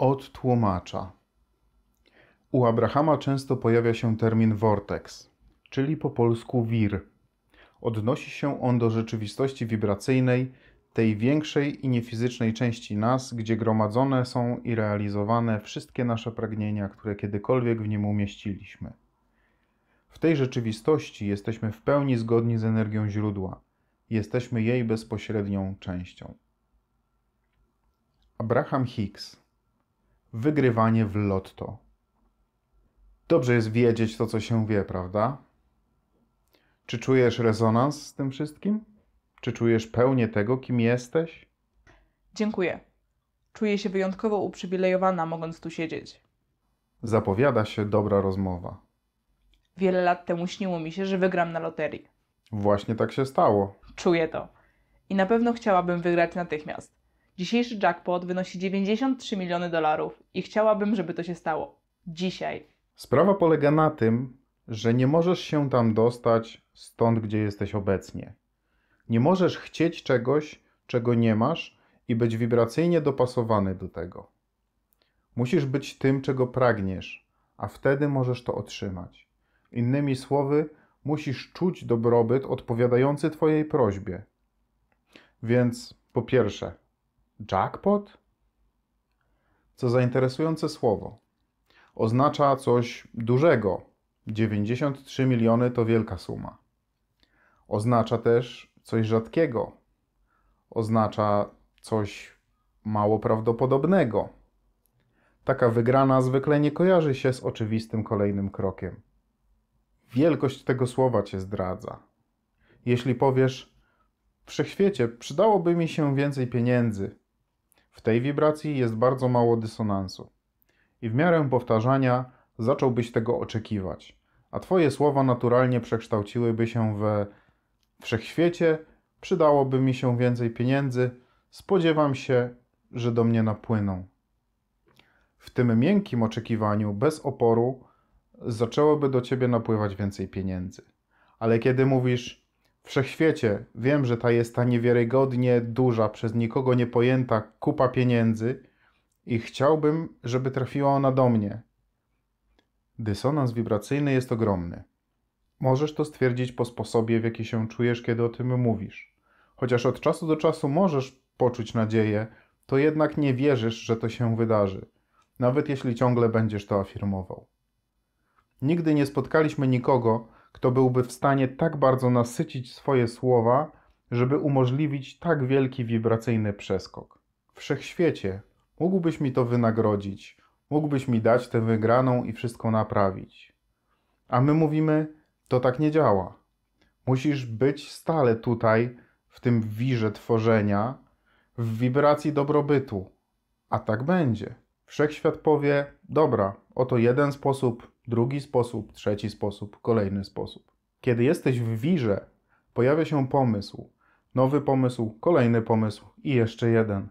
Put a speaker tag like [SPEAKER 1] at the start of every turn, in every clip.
[SPEAKER 1] Od tłumacza. U Abrahama często pojawia się termin vortex, czyli po polsku wir. Odnosi się on do rzeczywistości wibracyjnej, tej większej i niefizycznej części nas, gdzie gromadzone są i realizowane wszystkie nasze pragnienia, które kiedykolwiek w nim umieściliśmy. W tej rzeczywistości jesteśmy w pełni zgodni z energią źródła. Jesteśmy jej bezpośrednią częścią. Abraham Hicks. Wygrywanie w lotto. Dobrze jest wiedzieć to, co się wie, prawda? Czy czujesz rezonans z tym wszystkim? Czy czujesz pełnię tego, kim jesteś?
[SPEAKER 2] Dziękuję. Czuję się wyjątkowo uprzywilejowana, mogąc tu siedzieć.
[SPEAKER 1] Zapowiada się dobra rozmowa.
[SPEAKER 2] Wiele lat temu śniło mi się, że wygram na loterii.
[SPEAKER 1] Właśnie tak się stało.
[SPEAKER 2] Czuję to. I na pewno chciałabym wygrać natychmiast. Dzisiejszy jackpot wynosi 93 miliony dolarów i chciałabym, żeby to się stało. Dzisiaj.
[SPEAKER 1] Sprawa polega na tym, że nie możesz się tam dostać stąd, gdzie jesteś obecnie. Nie możesz chcieć czegoś, czego nie masz i być wibracyjnie dopasowany do tego. Musisz być tym, czego pragniesz, a wtedy możesz to otrzymać. Innymi słowy, musisz czuć dobrobyt odpowiadający Twojej prośbie. Więc po pierwsze, jackpot? Co zainteresujące słowo. Oznacza coś dużego. 93 miliony to wielka suma. Oznacza też coś rzadkiego. Oznacza coś mało prawdopodobnego. Taka wygrana zwykle nie kojarzy się z oczywistym kolejnym krokiem. Wielkość tego słowa cię zdradza. Jeśli powiesz, wszechświecie przydałoby mi się więcej pieniędzy, w tej wibracji jest bardzo mało dysonansu. I w miarę powtarzania zacząłbyś tego oczekiwać, a twoje słowa naturalnie przekształciłyby się we wszechświecie, przydałoby mi się więcej pieniędzy, spodziewam się, że do mnie napłyną. W tym miękkim oczekiwaniu, bez oporu, zaczęłoby do ciebie napływać więcej pieniędzy. Ale kiedy mówisz, wszechświecie, wiem, że ta jest ta niewiarygodnie duża, przez nikogo niepojęta kupa pieniędzy i chciałbym, żeby trafiła ona do mnie. Dysonans wibracyjny jest ogromny. Możesz to stwierdzić po sposobie, w jaki się czujesz, kiedy o tym mówisz. Chociaż od czasu do czasu możesz poczuć nadzieję, to jednak nie wierzysz, że to się wydarzy, nawet jeśli ciągle będziesz to afirmował. Nigdy nie spotkaliśmy nikogo, kto byłby w stanie tak bardzo nasycić swoje słowa, żeby umożliwić tak wielki wibracyjny przeskok. Wszechświecie, mógłbyś mi to wynagrodzić, mógłbyś mi dać tę wygraną i wszystko naprawić. A my mówimy, to tak nie działa. Musisz być stale tutaj, w tym wirze tworzenia, w wibracji dobrobytu. A tak będzie. Wszechświat powie: Dobra, oto jeden sposób, drugi sposób, trzeci sposób, kolejny sposób. Kiedy jesteś w wirze, pojawia się pomysł, nowy pomysł, kolejny pomysł i jeszcze jeden.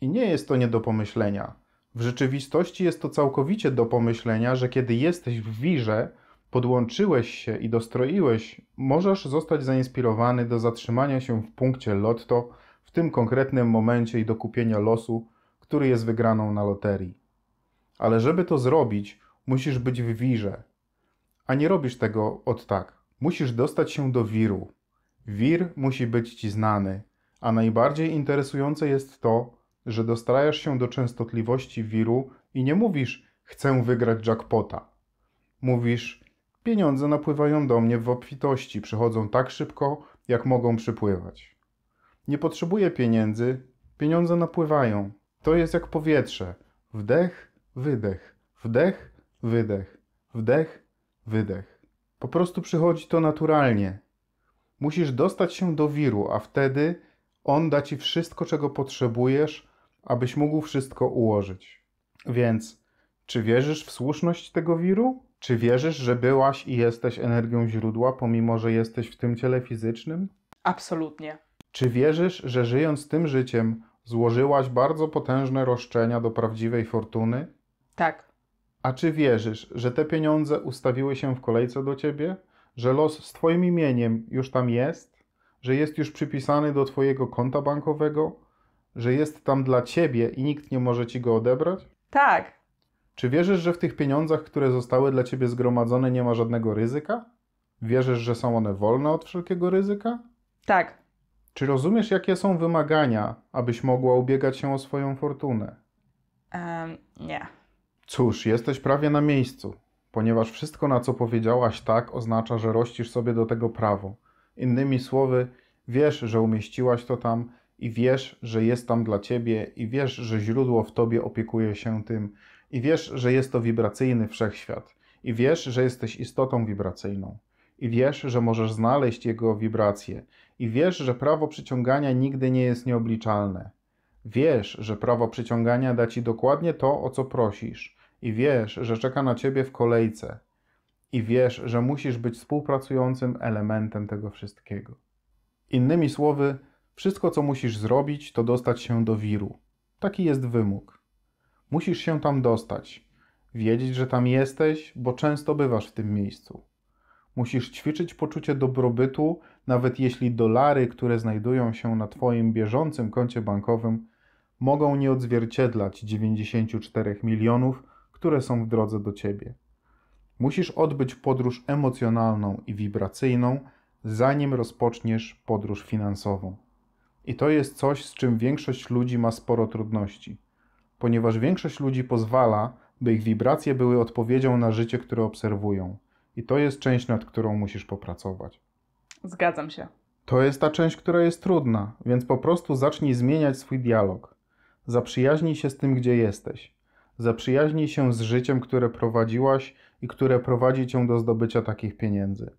[SPEAKER 1] I nie jest to nie do pomyślenia. W rzeczywistości jest to całkowicie do pomyślenia, że kiedy jesteś w wirze, podłączyłeś się i dostroiłeś, możesz zostać zainspirowany do zatrzymania się w punkcie lotto w tym konkretnym momencie i do kupienia losu, który jest wygraną na loterii. Ale żeby to zrobić, musisz być w wirze. A nie robisz tego od tak. Musisz dostać się do wiru. Wir musi być ci znany, a najbardziej interesujące jest to, że dostrajasz się do częstotliwości wiru i nie mówisz chcę wygrać jackpota. Mówisz pieniądze napływają do mnie w obfitości, przychodzą tak szybko, jak mogą przypływać. Nie potrzebuję pieniędzy, pieniądze napływają. To jest jak powietrze. Wdech, wydech, wdech, wydech, wdech, wydech. Po prostu przychodzi to naturalnie. Musisz dostać się do wiru, a wtedy on da ci wszystko, czego potrzebujesz, abyś mógł wszystko ułożyć. Więc, czy wierzysz w słuszność tego wiru? Czy wierzysz, że byłaś i jesteś energią źródła, pomimo że jesteś w tym ciele fizycznym?
[SPEAKER 2] Absolutnie.
[SPEAKER 1] Czy wierzysz, że żyjąc tym życiem, złożyłaś bardzo potężne roszczenia do prawdziwej fortuny?
[SPEAKER 2] Tak.
[SPEAKER 1] A czy wierzysz, że te pieniądze ustawiły się w kolejce do ciebie? Że los z Twoim imieniem już tam jest? Że jest już przypisany do Twojego konta bankowego? Że jest tam dla Ciebie i nikt nie może Ci go odebrać?
[SPEAKER 2] Tak,
[SPEAKER 1] Czy wierzysz, że w tych pieniądzach, które zostały dla ciebie zgromadzone, nie ma żadnego ryzyka? Wierzysz, że są one wolne od wszelkiego ryzyka?
[SPEAKER 2] tak,
[SPEAKER 1] Czy rozumiesz, jakie są wymagania, abyś mogła ubiegać się o swoją fortunę?
[SPEAKER 2] em, nie.
[SPEAKER 1] Cóż, jesteś prawie na miejscu, ponieważ wszystko, na co powiedziałaś tak, oznacza, że rościsz sobie do tego prawo. Innymi słowy, wiesz, że umieściłaś to tam i wiesz, że jest tam dla ciebie i wiesz, że źródło w tobie opiekuje się tym i wiesz, że jest to wibracyjny wszechświat i wiesz, że jesteś istotą wibracyjną i wiesz, że możesz znaleźć jego wibracje i wiesz, że prawo przyciągania nigdy nie jest nieobliczalne. Wiesz, że prawo przyciągania da ci dokładnie to, o co prosisz, i wiesz, że czeka na ciebie w kolejce, i wiesz, że musisz być współpracującym elementem tego wszystkiego. Innymi słowy, wszystko, co musisz zrobić, to dostać się do wiru. Taki jest wymóg. Musisz się tam dostać, wiedzieć, że tam jesteś, bo często bywasz w tym miejscu. Musisz ćwiczyć poczucie dobrobytu, nawet jeśli dolary, które znajdują się na Twoim bieżącym koncie bankowym, mogą nie odzwierciedlać 94 milionów, które są w drodze do Ciebie. Musisz odbyć podróż emocjonalną i wibracyjną, zanim rozpoczniesz podróż finansową. I to jest coś, z czym większość ludzi ma sporo trudności, ponieważ większość ludzi pozwala, by ich wibracje były odpowiedzią na życie, które obserwują. I to jest część, nad którą musisz popracować.
[SPEAKER 2] Zgadzam się.
[SPEAKER 1] To jest ta część, która jest trudna, więc po prostu zacznij zmieniać swój dialog. Zaprzyjaźnij się z tym, gdzie jesteś. Zaprzyjaźnij się z życiem, które prowadziłaś i które prowadzi cię do zdobycia takich pieniędzy.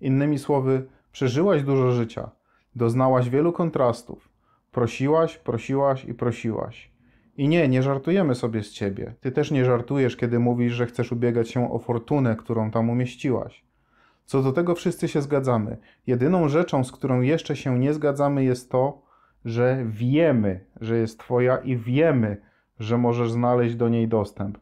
[SPEAKER 1] Innymi słowy, przeżyłaś dużo życia, doznałaś wielu kontrastów. Prosiłaś, prosiłaś i prosiłaś. I nie, nie żartujemy sobie z ciebie. Ty też nie żartujesz, kiedy mówisz, że chcesz ubiegać się o fortunę, którą tam umieściłaś. Co do tego wszyscy się zgadzamy. Jedyną rzeczą, z którą jeszcze się nie zgadzamy, jest to, że wiemy, że jest Twoja i wiemy, że możesz znaleźć do niej dostęp.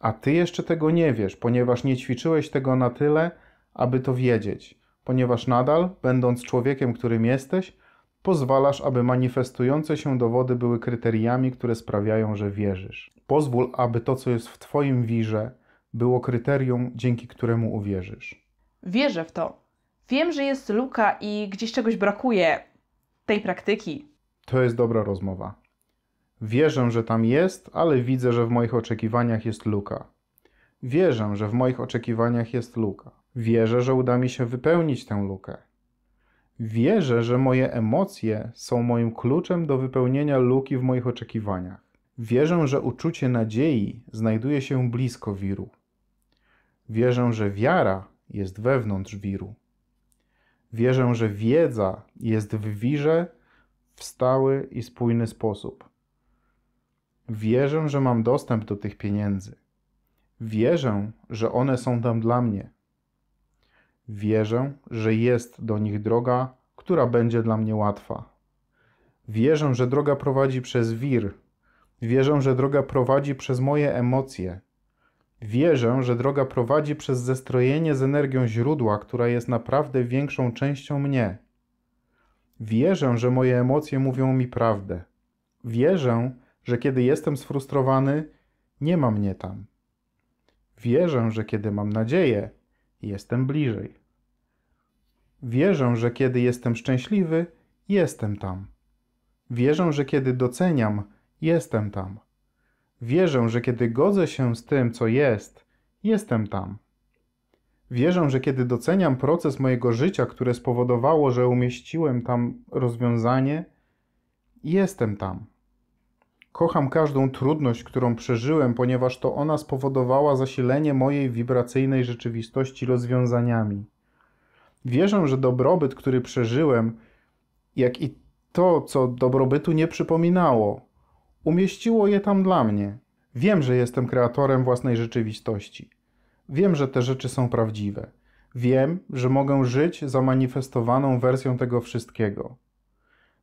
[SPEAKER 1] A Ty jeszcze tego nie wiesz, ponieważ nie ćwiczyłeś tego na tyle, aby to wiedzieć. Ponieważ nadal, będąc człowiekiem, którym jesteś, pozwalasz, aby manifestujące się dowody były kryteriami, które sprawiają, że wierzysz. Pozwól, aby to, co jest w Twoim wirze, było kryterium, dzięki któremu uwierzysz.
[SPEAKER 2] Wierzę w to. Wiem, że jest luka i gdzieś czegoś brakuje tej praktyki.
[SPEAKER 1] To jest dobra rozmowa. Wierzę, że tam jest, ale widzę, że w moich oczekiwaniach jest luka. Wierzę, że w moich oczekiwaniach jest luka. Wierzę, że uda mi się wypełnić tę lukę. Wierzę, że moje emocje są moim kluczem do wypełnienia luki w moich oczekiwaniach. Wierzę, że uczucie nadziei znajduje się blisko wiru. Wierzę, że wiara jest wewnątrz wiru. Wierzę, że wiedza jest w wirze w stały i spójny sposób. Wierzę, że mam dostęp do tych pieniędzy. Wierzę, że one są tam dla mnie. Wierzę, że jest do nich droga, która będzie dla mnie łatwa. Wierzę, że droga prowadzi przez wir. Wierzę, że droga prowadzi przez moje emocje. Wierzę, że droga prowadzi przez zestrojenie z energią źródła, która jest naprawdę większą częścią mnie. Wierzę, że moje emocje mówią mi prawdę. Wierzę, że kiedy jestem sfrustrowany, nie ma mnie tam. Wierzę, że kiedy mam nadzieję, jestem bliżej. Wierzę, że kiedy jestem szczęśliwy, jestem tam. Wierzę, że kiedy doceniam, jestem tam. Wierzę, że kiedy godzę się z tym, co jest, jestem tam. Wierzę, że kiedy doceniam proces mojego życia, które spowodowało, że umieściłem tam rozwiązanie, jestem tam. Kocham każdą trudność, którą przeżyłem, ponieważ to ona spowodowała zasilenie mojej wibracyjnej rzeczywistości rozwiązaniami. Wierzę, że dobrobyt, który przeżyłem, jak i to, co dobrobytu nie przypominało, umieściło je tam dla mnie. Wiem, że jestem kreatorem własnej rzeczywistości. Wiem, że te rzeczy są prawdziwe. Wiem, że mogę żyć zamanifestowaną wersją tego wszystkiego.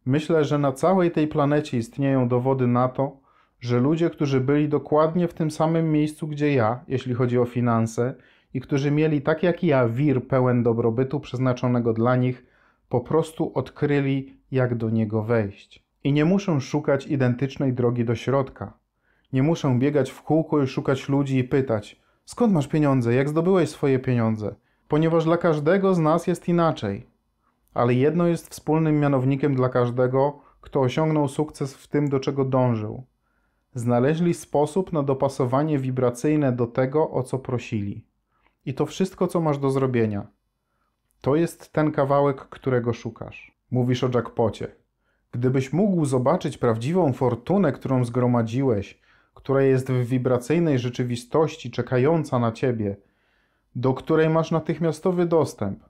[SPEAKER 1] Myślę, że na całej tej planecie istnieją dowody na to, że ludzie, którzy byli dokładnie w tym samym miejscu, gdzie ja, jeśli chodzi o finanse, i którzy mieli tak jak ja wir pełen dobrobytu przeznaczonego dla nich, po prostu odkryli, jak do niego wejść. I nie muszą szukać identycznej drogi do środka. Nie muszę biegać w kółko i szukać ludzi i pytać: skąd masz pieniądze, jak zdobyłeś swoje pieniądze? Ponieważ dla każdego z nas jest inaczej. Ale jedno jest wspólnym mianownikiem dla każdego, kto osiągnął sukces w tym, do czego dążył. Znaleźli sposób na dopasowanie wibracyjne do tego, o co prosili. I to wszystko, co masz do zrobienia. To jest ten kawałek, którego szukasz. Mówisz o jackpocie. Gdybyś mógł zobaczyć prawdziwą fortunę, którą zgromadziłeś, która jest w wibracyjnej rzeczywistości czekająca na ciebie, do której masz natychmiastowy dostęp,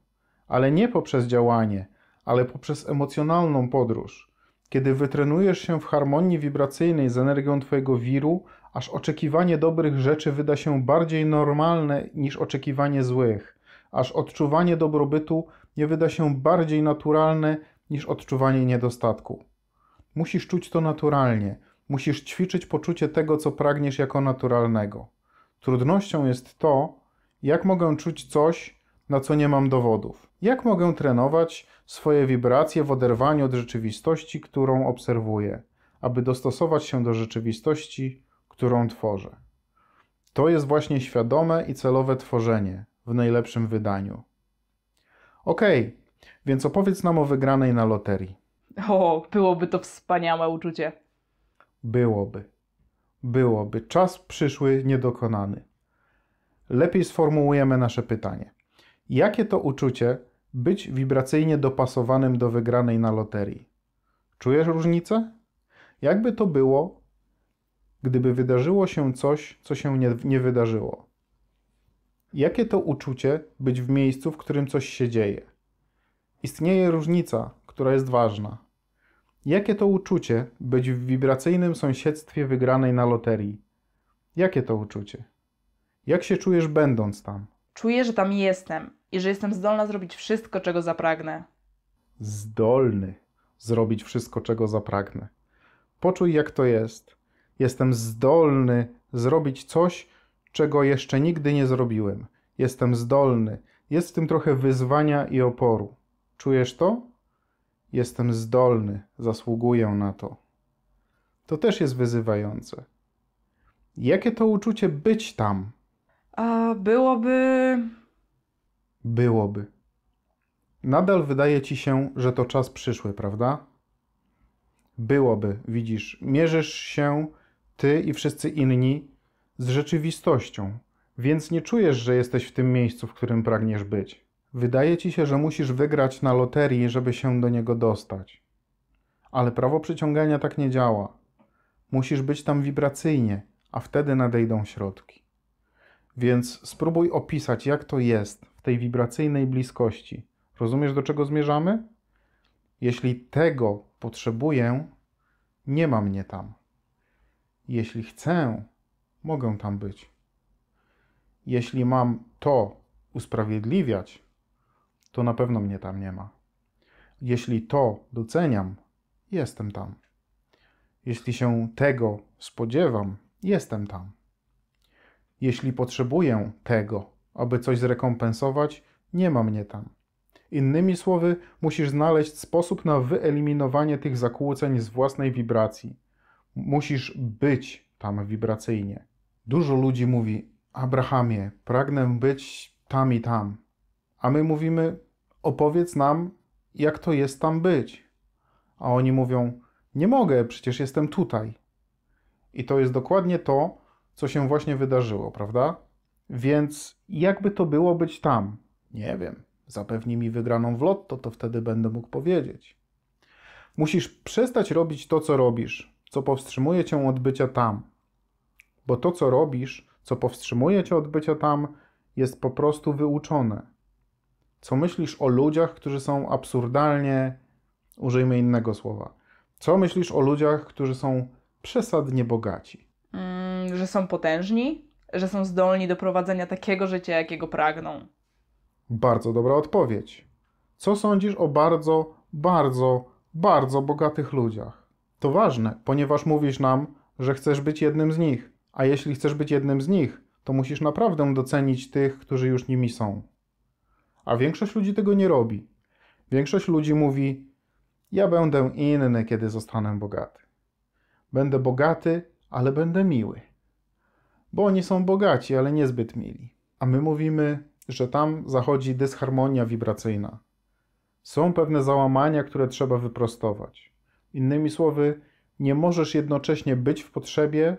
[SPEAKER 1] ale nie poprzez działanie, ale poprzez emocjonalną podróż. Kiedy wytrenujesz się w harmonii wibracyjnej z energią Twojego wiru, aż oczekiwanie dobrych rzeczy wyda się bardziej normalne niż oczekiwanie złych, aż odczuwanie dobrobytu nie wyda się bardziej naturalne niż odczuwanie niedostatku. Musisz czuć to naturalnie, musisz ćwiczyć poczucie tego, co pragniesz jako naturalnego. Trudnością jest to, jak mogę czuć coś, na co nie mam dowodów. Jak mogę trenować swoje wibracje w oderwaniu od rzeczywistości, którą obserwuję, aby dostosować się do rzeczywistości, którą tworzę. To jest właśnie świadome i celowe tworzenie w najlepszym wydaniu. Okej, okay, więc opowiedz nam o wygranej na loterii.
[SPEAKER 2] O, byłoby to wspaniałe uczucie.
[SPEAKER 1] Byłoby. Byłoby. Czas przyszły niedokonany. Lepiej sformułujemy nasze pytanie. Jakie to uczucie być wibracyjnie dopasowanym do wygranej na loterii? Czujesz różnicę? Jakby to było, gdyby wydarzyło się coś, co się nie, nie wydarzyło? Jakie to uczucie być w miejscu, w którym coś się dzieje? Istnieje różnica, która jest ważna. Jakie to uczucie być w wibracyjnym sąsiedztwie wygranej na loterii? Jakie to uczucie? Jak się czujesz będąc tam?
[SPEAKER 2] Czuję, że tam jestem i że jestem zdolna zrobić wszystko, czego zapragnę.
[SPEAKER 1] Zdolny zrobić wszystko, czego zapragnę. Poczuj, jak to jest. Jestem zdolny zrobić coś, czego jeszcze nigdy nie zrobiłem. Jestem zdolny. Jest w tym trochę wyzwania i oporu. Czujesz to? Jestem zdolny, zasługuję na to. To też jest wyzywające. Jakie to uczucie być tam?
[SPEAKER 2] A byłoby.
[SPEAKER 1] Byłoby. Nadal wydaje ci się, że to czas przyszły, prawda? Byłoby, widzisz, mierzysz się ty i wszyscy inni z rzeczywistością, więc nie czujesz, że jesteś w tym miejscu, w którym pragniesz być. Wydaje ci się, że musisz wygrać na loterii, żeby się do niego dostać. Ale prawo przyciągania tak nie działa. Musisz być tam wibracyjnie, a wtedy nadejdą środki. Więc spróbuj opisać, jak to jest w tej wibracyjnej bliskości. Rozumiesz, do czego zmierzamy? Jeśli tego potrzebuję, nie ma mnie tam. Jeśli chcę, mogę tam być. Jeśli mam to usprawiedliwiać, to na pewno mnie tam nie ma. Jeśli to doceniam, jestem tam. Jeśli się tego spodziewam, jestem tam. Jeśli potrzebuję tego, aby coś zrekompensować, nie ma mnie tam. Innymi słowy, musisz znaleźć sposób na wyeliminowanie tych zakłóceń z własnej wibracji. Musisz być tam wibracyjnie. Dużo ludzi mówi: Abrahamie, pragnę być tam i tam. A my mówimy: opowiedz nam, jak to jest tam być. A oni mówią: Nie mogę, przecież jestem tutaj. I to jest dokładnie to, co się właśnie wydarzyło, prawda? Więc jakby to było być tam? Nie wiem. Zapewni mi wygraną w lotto, to wtedy będę mógł powiedzieć. Musisz przestać robić to, co robisz, co powstrzymuje cię od bycia tam. Bo to, co robisz, co powstrzymuje cię od bycia tam, jest po prostu wyuczone. Co myślisz o ludziach, którzy są absurdalnie, użyjmy innego słowa. Co myślisz o ludziach, którzy są przesadnie bogaci?
[SPEAKER 2] Mm, że są potężni, że są zdolni do prowadzenia takiego życia, jakiego pragną.
[SPEAKER 1] Bardzo dobra odpowiedź. Co sądzisz o bardzo, bardzo, bardzo bogatych ludziach? To ważne, ponieważ mówisz nam, że chcesz być jednym z nich. A jeśli chcesz być jednym z nich, to musisz naprawdę docenić tych, którzy już nimi są. A większość ludzi tego nie robi. Większość ludzi mówi: Ja będę inny, kiedy zostanę bogaty. Będę bogaty, ale będę miły. Bo oni są bogaci, ale niezbyt mili. A my mówimy, że tam zachodzi dysharmonia wibracyjna. Są pewne załamania, które trzeba wyprostować. Innymi słowy, nie możesz jednocześnie być w potrzebie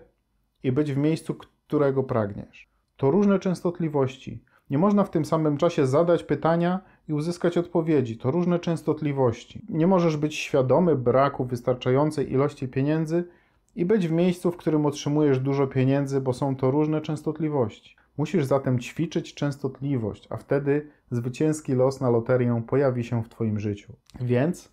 [SPEAKER 1] i być w miejscu, którego pragniesz. To różne częstotliwości. Nie można w tym samym czasie zadać pytania i uzyskać odpowiedzi. To różne częstotliwości. Nie możesz być świadomy braku wystarczającej ilości pieniędzy i być w miejscu, w którym otrzymujesz dużo pieniędzy, bo są to różne częstotliwości. Musisz zatem ćwiczyć częstotliwość, a wtedy zwycięski los na loterię pojawi się w Twoim życiu. Więc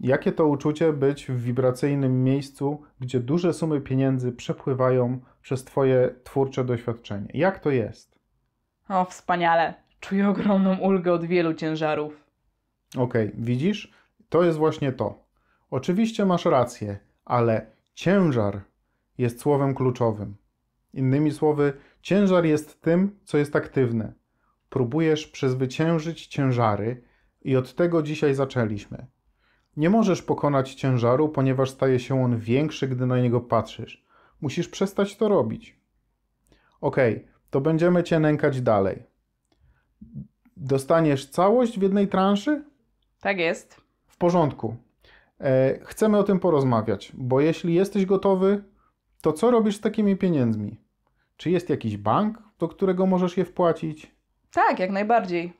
[SPEAKER 1] jakie to uczucie być w wibracyjnym miejscu, gdzie duże sumy pieniędzy przepływają przez Twoje twórcze doświadczenie? Jak to jest?
[SPEAKER 2] O, wspaniale. Czuję ogromną ulgę od wielu ciężarów.
[SPEAKER 1] Okej, widzisz? To jest właśnie to. Oczywiście masz rację, ale ciężar jest słowem kluczowym. Innymi słowy, ciężar jest tym, co jest aktywne. Próbujesz przezwyciężyć ciężary i od tego dzisiaj zaczęliśmy. Nie możesz pokonać ciężaru, ponieważ staje się on większy, gdy na niego patrzysz. Musisz przestać to robić. Okej, to będziemy cię nękać dalej. Dostaniesz całość w jednej transzy?
[SPEAKER 2] Tak jest.
[SPEAKER 1] W porządku. E, chcemy o tym porozmawiać, bo jeśli jesteś gotowy, to co robisz z takimi pieniędzmi? Czy jest jakiś bank, do którego możesz je wpłacić?
[SPEAKER 2] Tak, jak najbardziej.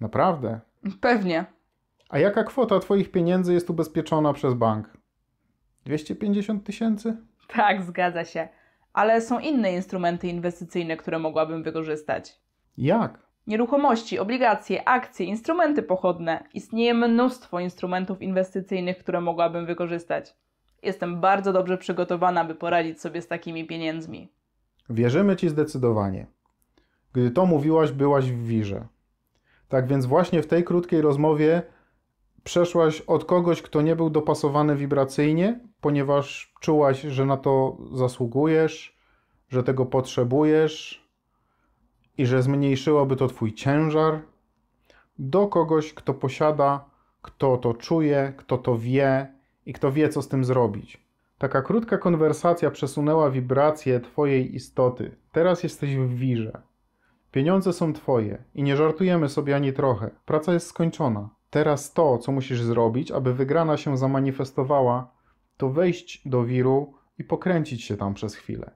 [SPEAKER 1] Naprawdę.
[SPEAKER 2] Pewnie.
[SPEAKER 1] A jaka kwota Twoich pieniędzy jest ubezpieczona przez bank? 250 tysięcy?
[SPEAKER 2] Tak, zgadza się. Ale są inne instrumenty inwestycyjne, które mogłabym wykorzystać.
[SPEAKER 1] Jak?
[SPEAKER 2] Nieruchomości, obligacje, akcje, instrumenty pochodne. Istnieje mnóstwo instrumentów inwestycyjnych, które mogłabym wykorzystać. Jestem bardzo dobrze przygotowana, by poradzić sobie z takimi pieniędzmi.
[SPEAKER 1] Wierzymy Ci zdecydowanie. Gdy to mówiłaś, byłaś w wirze. Tak więc właśnie w tej krótkiej rozmowie przeszłaś od kogoś, kto nie był dopasowany wibracyjnie, ponieważ czułaś, że na to zasługujesz, że tego potrzebujesz i że zmniejszyłoby to Twój ciężar, do kogoś, kto posiada, kto to czuje, kto to wie i kto wie, co z tym zrobić. Taka krótka konwersacja przesunęła wibrację Twojej istoty. Teraz jesteś w wirze. Pieniądze są Twoje i nie żartujemy sobie ani trochę. Praca jest skończona. Teraz to, co musisz zrobić, aby wygrana się zamanifestowała, to wejść do wiru i pokręcić się tam przez chwilę.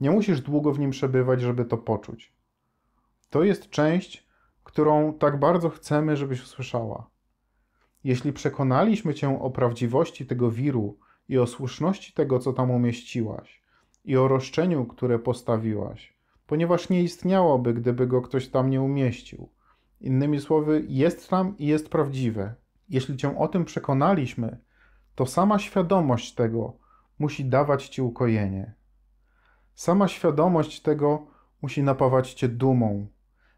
[SPEAKER 1] Nie musisz długo w nim przebywać, żeby to poczuć. To jest część, którą tak bardzo chcemy, żebyś usłyszała. Jeśli przekonaliśmy cię o prawdziwości tego wiru i o słuszności tego, co tam umieściłaś, i o roszczeniu, które postawiłaś, ponieważ nie istniałoby, gdyby go ktoś tam nie umieścił. Innymi słowy, jest tam i jest prawdziwe. Jeśli cię o tym przekonaliśmy, to sama świadomość tego musi dawać ci ukojenie. Sama świadomość tego musi napawać cię dumą.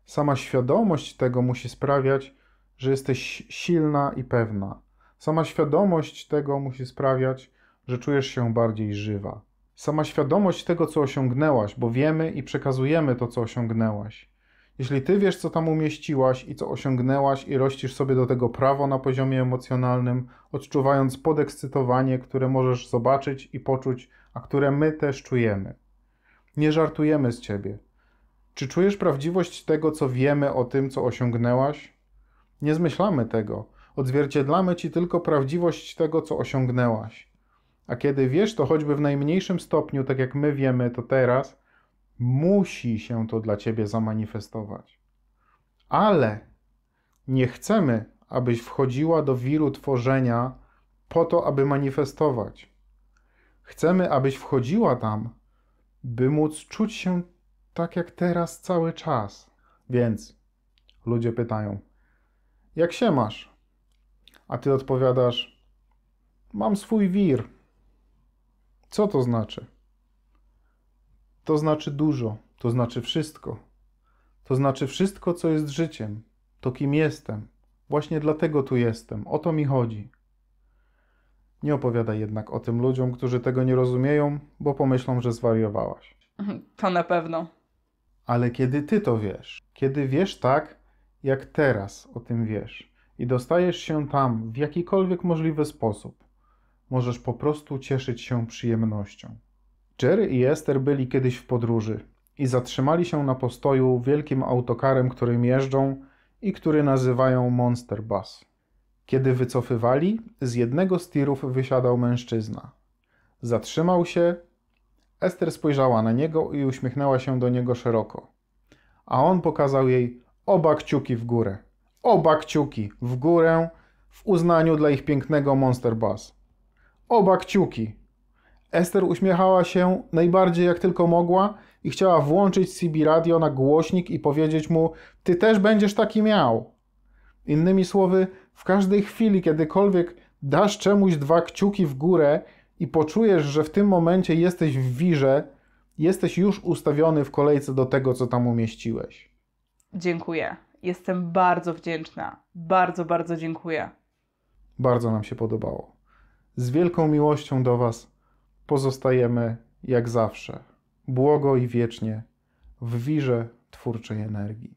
[SPEAKER 1] Sama świadomość tego musi sprawiać, że jesteś silna i pewna. Sama świadomość tego musi sprawiać, że czujesz się bardziej żywa. Sama świadomość tego, co osiągnęłaś, bo wiemy i przekazujemy to, co osiągnęłaś. Jeśli ty wiesz, co tam umieściłaś i co osiągnęłaś, i rościsz sobie do tego prawo na poziomie emocjonalnym, odczuwając podekscytowanie, które możesz zobaczyć i poczuć, a które my też czujemy. Nie żartujemy z ciebie. Czy czujesz prawdziwość tego, co wiemy o tym, co osiągnęłaś? Nie zmyślamy tego. Odzwierciedlamy ci tylko prawdziwość tego, co osiągnęłaś. A kiedy wiesz to choćby w najmniejszym stopniu, tak jak my wiemy to teraz, musi się to dla ciebie zamanifestować. Ale nie chcemy, abyś wchodziła do wiru tworzenia po to, aby manifestować. Chcemy, abyś wchodziła tam, by móc czuć się tak jak teraz cały czas. Więc ludzie pytają: Jak się masz? A ty odpowiadasz: Mam swój wir. Co to znaczy? To znaczy dużo, to znaczy wszystko. To znaczy wszystko, co jest życiem, to kim jestem. Właśnie dlatego tu jestem, o to mi chodzi. Nie opowiadaj jednak o tym ludziom, którzy tego nie rozumieją, bo pomyślą, że zwariowałaś.
[SPEAKER 2] To na pewno.
[SPEAKER 1] Ale kiedy ty to wiesz, kiedy wiesz tak, jak teraz o tym wiesz, i dostajesz się tam w jakikolwiek możliwy sposób, możesz po prostu cieszyć się przyjemnością. Jerry i Esther byli kiedyś w podróży i zatrzymali się na postoju wielkim autokarem, którym jeżdżą i który nazywają Monster Bus. Kiedy wycofywali, z jednego z tirów wysiadał mężczyzna. Zatrzymał się. Ester spojrzała na niego i uśmiechnęła się do niego szeroko. A on pokazał jej oba kciuki w górę. Oba kciuki w górę w uznaniu dla ich pięknego Monster Bus. Oba kciuki. Ester uśmiechała się najbardziej jak tylko mogła i chciała włączyć CB radio na głośnik i powiedzieć mu: Ty też będziesz taki miał. Innymi słowy, w każdej chwili, kiedykolwiek dasz czemuś dwa kciuki w górę i poczujesz, że w tym momencie jesteś w wirze, jesteś już ustawiony w kolejce do tego, co tam umieściłeś.
[SPEAKER 2] Dziękuję. Jestem bardzo wdzięczna. Bardzo, bardzo dziękuję.
[SPEAKER 1] Bardzo nam się podobało. Z wielką miłością do Was pozostajemy jak zawsze, błogo i wiecznie w wirze twórczej energii.